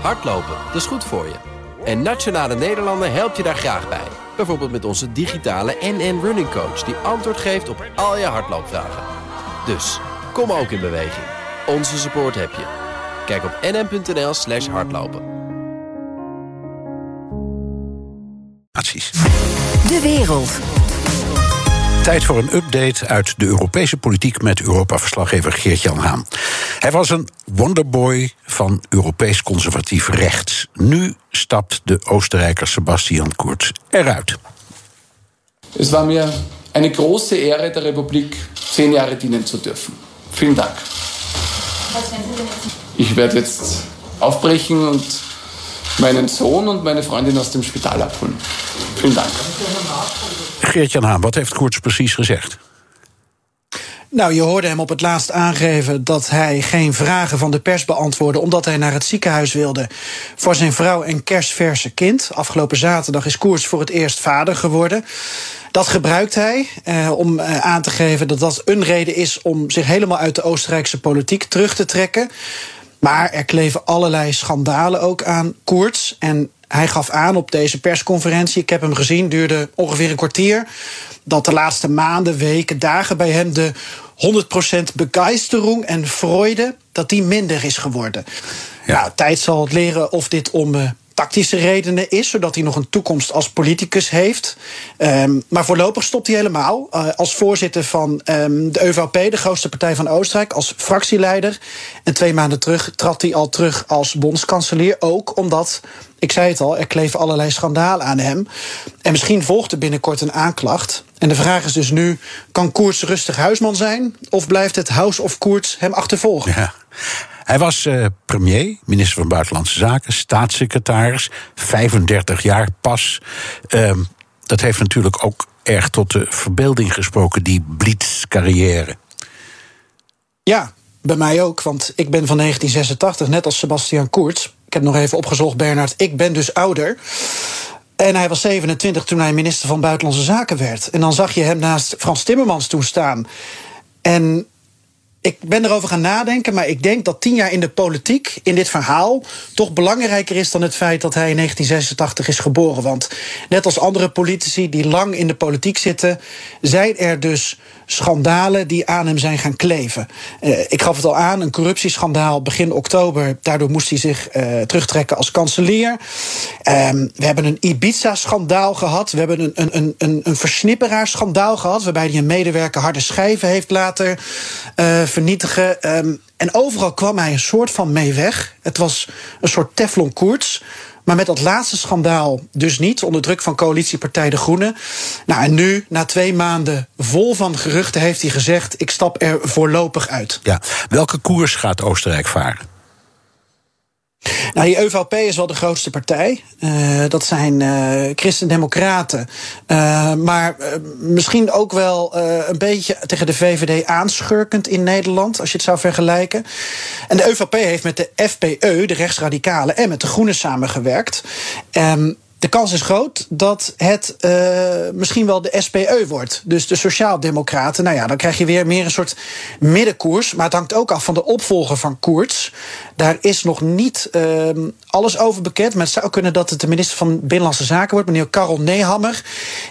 Hardlopen, dat is goed voor je. En Nationale Nederlanden helpt je daar graag bij. Bijvoorbeeld met onze digitale NN Running Coach... die antwoord geeft op al je hardloopvragen. Dus, kom ook in beweging. Onze support heb je. Kijk op nn.nl slash hardlopen. De wereld. Tijd voor een update uit de Europese politiek met Europa-verslaggever Geert-Jan Haan. Hij was een wonderboy van Europees conservatief rechts. Nu stapt de Oostenrijker Sebastian Kurz eruit. Es war mir eine große Ehre, der Republik zehn Jahre dienen zu dürfen. Vielen Dank. Ich werde jetzt aufbrechen und meinen Sohn und meine Freundin aus dem Spital abholen. Vielen Dank. Geert-Jan Haan, wat heeft Koerts precies gezegd? Nou, je hoorde hem op het laatst aangeven dat hij geen vragen van de pers beantwoordde, omdat hij naar het ziekenhuis wilde voor zijn vrouw en kerstverse kind. Afgelopen zaterdag is Koers voor het eerst vader geworden. Dat gebruikt hij eh, om eh, aan te geven dat dat een reden is om zich helemaal uit de Oostenrijkse politiek terug te trekken. Maar er kleven allerlei schandalen ook aan Koerts. En hij gaf aan op deze persconferentie, ik heb hem gezien, duurde ongeveer een kwartier, dat de laatste maanden, weken, dagen bij hem de 100% begeisterung en freude, dat die minder is geworden. Ja. Nou, tijd zal het leren of dit om uh, tactische redenen is, zodat hij nog een toekomst als politicus heeft. Um, maar voorlopig stopt hij helemaal. Uh, als voorzitter van um, de EVP, de grootste partij van Oostenrijk, als fractieleider. En twee maanden terug trad hij al terug als bondskanselier. Ook omdat, ik zei het al, er kleven allerlei schandalen aan hem. En misschien volgt er binnenkort een aanklacht. En de vraag is dus nu: kan Koerts rustig huisman zijn? Of blijft het House of Koerts hem achtervolgen? Ja. Hij was uh, premier, minister van Buitenlandse Zaken, staatssecretaris, 35 jaar pas. Uh, dat heeft natuurlijk ook erg tot de verbeelding gesproken, die blitzcarrière. Ja, bij mij ook, want ik ben van 1986, net als Sebastian Kurz. Ik heb nog even opgezocht, Bernard. Ik ben dus ouder. En hij was 27 toen hij minister van Buitenlandse Zaken werd. En dan zag je hem naast Frans Timmermans toen staan. En ik ben erover gaan nadenken, maar ik denk dat tien jaar in de politiek, in dit verhaal, toch belangrijker is dan het feit dat hij in 1986 is geboren. Want net als andere politici die lang in de politiek zitten, zijn er dus schandalen die aan hem zijn gaan kleven. Uh, ik gaf het al aan, een corruptieschandaal begin oktober. Daardoor moest hij zich uh, terugtrekken als kanselier. Um, we hebben een Ibiza-schandaal gehad. We hebben een, een, een, een versnipperaar-schandaal gehad... waarbij hij een medewerker harde schijven heeft laten uh, vernietigen. Um, en overal kwam hij een soort van mee weg. Het was een soort Teflon Koerts. Maar met dat laatste schandaal dus niet, onder druk van coalitiepartij De Groenen. Nou, en nu, na twee maanden vol van geruchten, heeft hij gezegd: ik stap er voorlopig uit. Ja. Welke koers gaat Oostenrijk varen? Nou, die EVP is wel de grootste partij. Uh, dat zijn uh, christendemocraten. Uh, maar misschien ook wel een beetje tegen de VVD aanschurkend in Nederland, als je het zou vergelijken. En de EVP heeft met de FPE, de rechtsradicalen, en met de Groenen samengewerkt. Um, de kans is groot dat het uh, misschien wel de SPE wordt. Dus de Sociaaldemocraten. Nou ja, dan krijg je weer meer een soort middenkoers. Maar het hangt ook af van de opvolger van Koerts. Daar is nog niet uh, alles over bekend. Maar het zou kunnen dat het de minister van Binnenlandse Zaken wordt, meneer Karel Nehammer.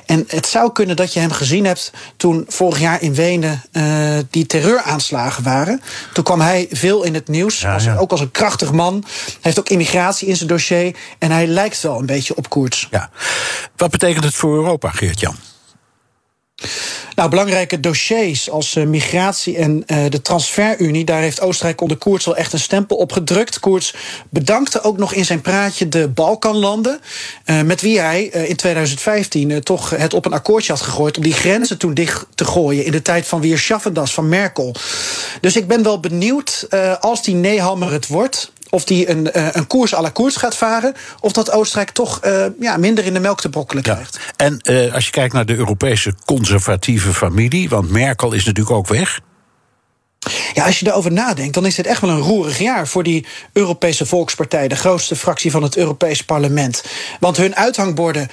En het zou kunnen dat je hem gezien hebt toen vorig jaar in Wenen uh, die terreuraanslagen waren. Toen kwam hij veel in het nieuws. Ja, ja. Ook als een krachtig man. Hij heeft ook immigratie in zijn dossier. En hij lijkt wel een beetje op Koerts. Ja. Wat betekent het voor Europa, Geert-Jan? Nou, belangrijke dossiers als uh, migratie en uh, de transferunie... daar heeft Oostenrijk onder Koerts wel echt een stempel op gedrukt. Koerts bedankte ook nog in zijn praatje de Balkanlanden... Uh, met wie hij in 2015 toch het op een akkoordje had gegooid... om die grenzen toen dicht te gooien in de tijd van Weer Schaffendas van Merkel. Dus ik ben wel benieuwd, als die Nehammer het wordt of die een, uh, een koers à la koers gaat varen, of dat Oostenrijk toch uh, ja, minder in de melk te brokkelen krijgt. Ja. En uh, als je kijkt naar de Europese conservatieve familie, want Merkel is natuurlijk ook weg. Ja, als je erover nadenkt, dan is dit echt wel een roerig jaar voor die Europese Volkspartij, de grootste fractie van het Europees Parlement. Want hun uithangborden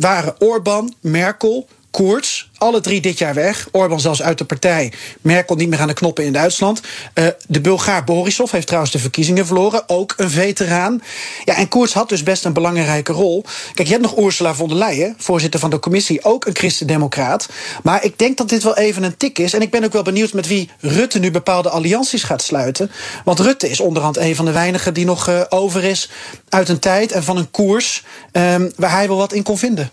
waren Orbán, Merkel, Koerts, alle drie dit jaar weg. Orbán zelfs uit de partij. Merkel niet meer aan de knoppen in Duitsland. Uh, de Bulgaar Borisov heeft trouwens de verkiezingen verloren. Ook een veteraan. Ja, en Koers had dus best een belangrijke rol. Kijk, je hebt nog Ursula von der Leyen, voorzitter van de commissie, ook een christendemocraat. Maar ik denk dat dit wel even een tik is. En ik ben ook wel benieuwd met wie Rutte nu bepaalde allianties gaat sluiten. Want Rutte is onderhand een van de weinigen die nog uh, over is uit een tijd en van een koers um, waar hij wel wat in kon vinden.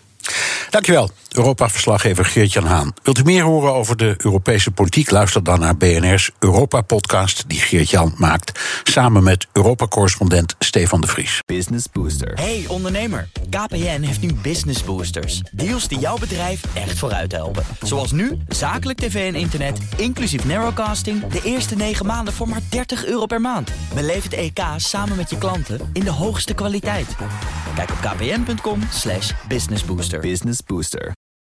Dankjewel, Europa-verslaggever Geert-Jan Haan. Wilt u meer horen over de Europese politiek? Luister dan naar BNR's Europa-podcast die Geert-Jan maakt... samen met Europa-correspondent Stefan de Vries. Business Booster. Hey ondernemer, KPN heeft nu Business Boosters. Deals die jouw bedrijf echt vooruit helpen. Zoals nu, zakelijk tv en internet, inclusief narrowcasting... de eerste 9 maanden voor maar 30 euro per maand. Beleef het EK samen met je klanten in de hoogste kwaliteit. Kijk op kpn.com businessbooster. Business Booster.